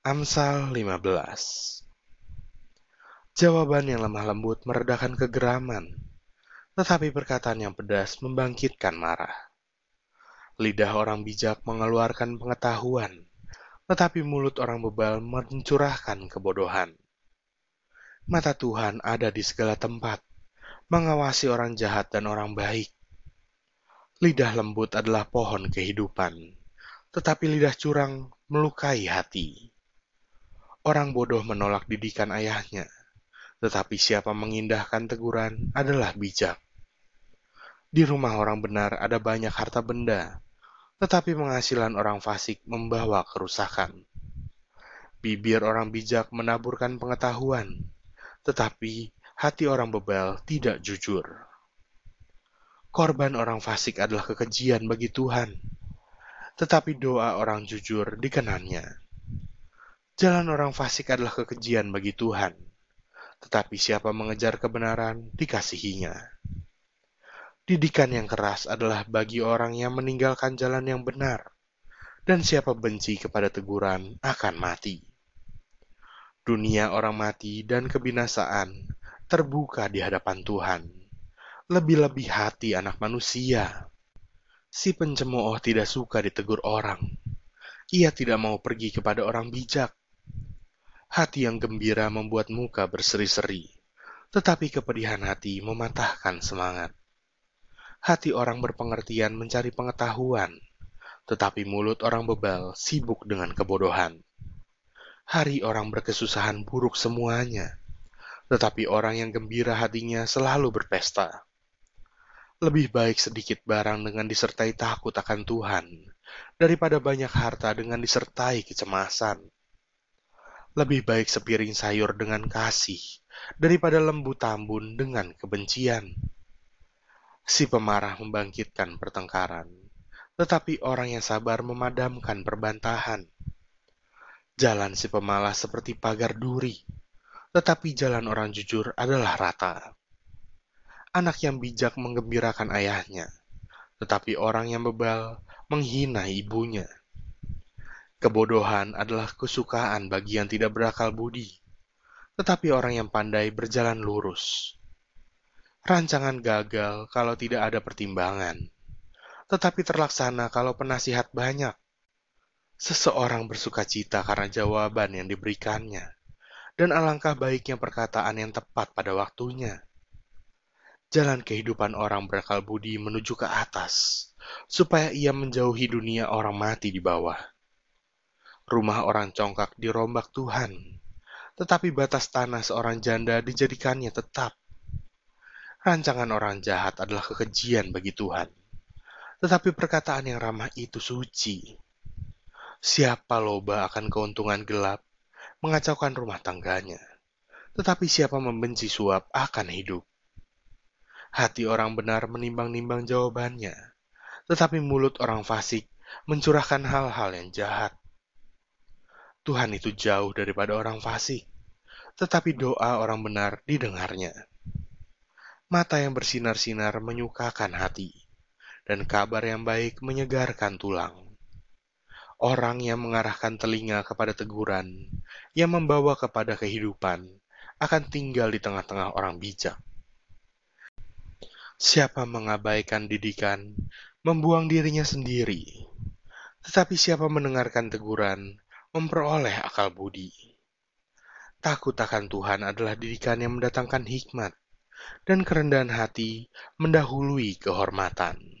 Amsal 15 Jawaban yang lemah lembut meredakan kegeraman, tetapi perkataan yang pedas membangkitkan marah. Lidah orang bijak mengeluarkan pengetahuan, tetapi mulut orang bebal mencurahkan kebodohan. Mata Tuhan ada di segala tempat, mengawasi orang jahat dan orang baik. Lidah lembut adalah pohon kehidupan, tetapi lidah curang melukai hati. Orang bodoh menolak didikan ayahnya, tetapi siapa mengindahkan teguran adalah bijak. Di rumah orang benar ada banyak harta benda, tetapi penghasilan orang fasik membawa kerusakan. Bibir orang bijak menaburkan pengetahuan, tetapi hati orang bebal tidak jujur. Korban orang fasik adalah kekejian bagi Tuhan, tetapi doa orang jujur dikenannya. Jalan orang fasik adalah kekejian bagi Tuhan, tetapi siapa mengejar kebenaran dikasihinya. Didikan yang keras adalah bagi orang yang meninggalkan jalan yang benar, dan siapa benci kepada teguran akan mati. Dunia orang mati dan kebinasaan terbuka di hadapan Tuhan lebih-lebih hati anak manusia. Si pencemooh tidak suka ditegur orang. Ia tidak mau pergi kepada orang bijak. Hati yang gembira membuat muka berseri-seri, tetapi kepedihan hati mematahkan semangat. Hati orang berpengertian mencari pengetahuan, tetapi mulut orang bebal sibuk dengan kebodohan. Hari orang berkesusahan buruk semuanya, tetapi orang yang gembira hatinya selalu berpesta. Lebih baik sedikit barang dengan disertai takut akan Tuhan, daripada banyak harta dengan disertai kecemasan. Lebih baik sepiring sayur dengan kasih, daripada lembu tambun dengan kebencian. Si pemarah membangkitkan pertengkaran, tetapi orang yang sabar memadamkan perbantahan. Jalan si pemalas seperti pagar duri, tetapi jalan orang jujur adalah rata. Anak yang bijak menggembirakan ayahnya, tetapi orang yang bebal menghina ibunya. Kebodohan adalah kesukaan bagi yang tidak berakal budi, tetapi orang yang pandai berjalan lurus. Rancangan gagal kalau tidak ada pertimbangan, tetapi terlaksana kalau penasihat banyak. Seseorang bersuka cita karena jawaban yang diberikannya, dan alangkah baiknya perkataan yang tepat pada waktunya. Jalan kehidupan orang berakal budi menuju ke atas, supaya ia menjauhi dunia orang mati di bawah. Rumah orang congkak dirombak Tuhan, tetapi batas tanah seorang janda dijadikannya tetap. Rancangan orang jahat adalah kekejian bagi Tuhan, tetapi perkataan yang ramah itu suci. Siapa loba akan keuntungan gelap, mengacaukan rumah tangganya, tetapi siapa membenci suap akan hidup. Hati orang benar menimbang-nimbang jawabannya, tetapi mulut orang fasik mencurahkan hal-hal yang jahat. Tuhan itu jauh daripada orang fasik, tetapi doa orang benar didengarnya. Mata yang bersinar-sinar menyukakan hati, dan kabar yang baik menyegarkan tulang. Orang yang mengarahkan telinga kepada teguran, yang membawa kepada kehidupan, akan tinggal di tengah-tengah orang bijak. Siapa mengabaikan didikan, membuang dirinya sendiri. Tetapi siapa mendengarkan teguran, memperoleh akal budi. Takut akan Tuhan adalah didikan yang mendatangkan hikmat, dan kerendahan hati mendahului kehormatan.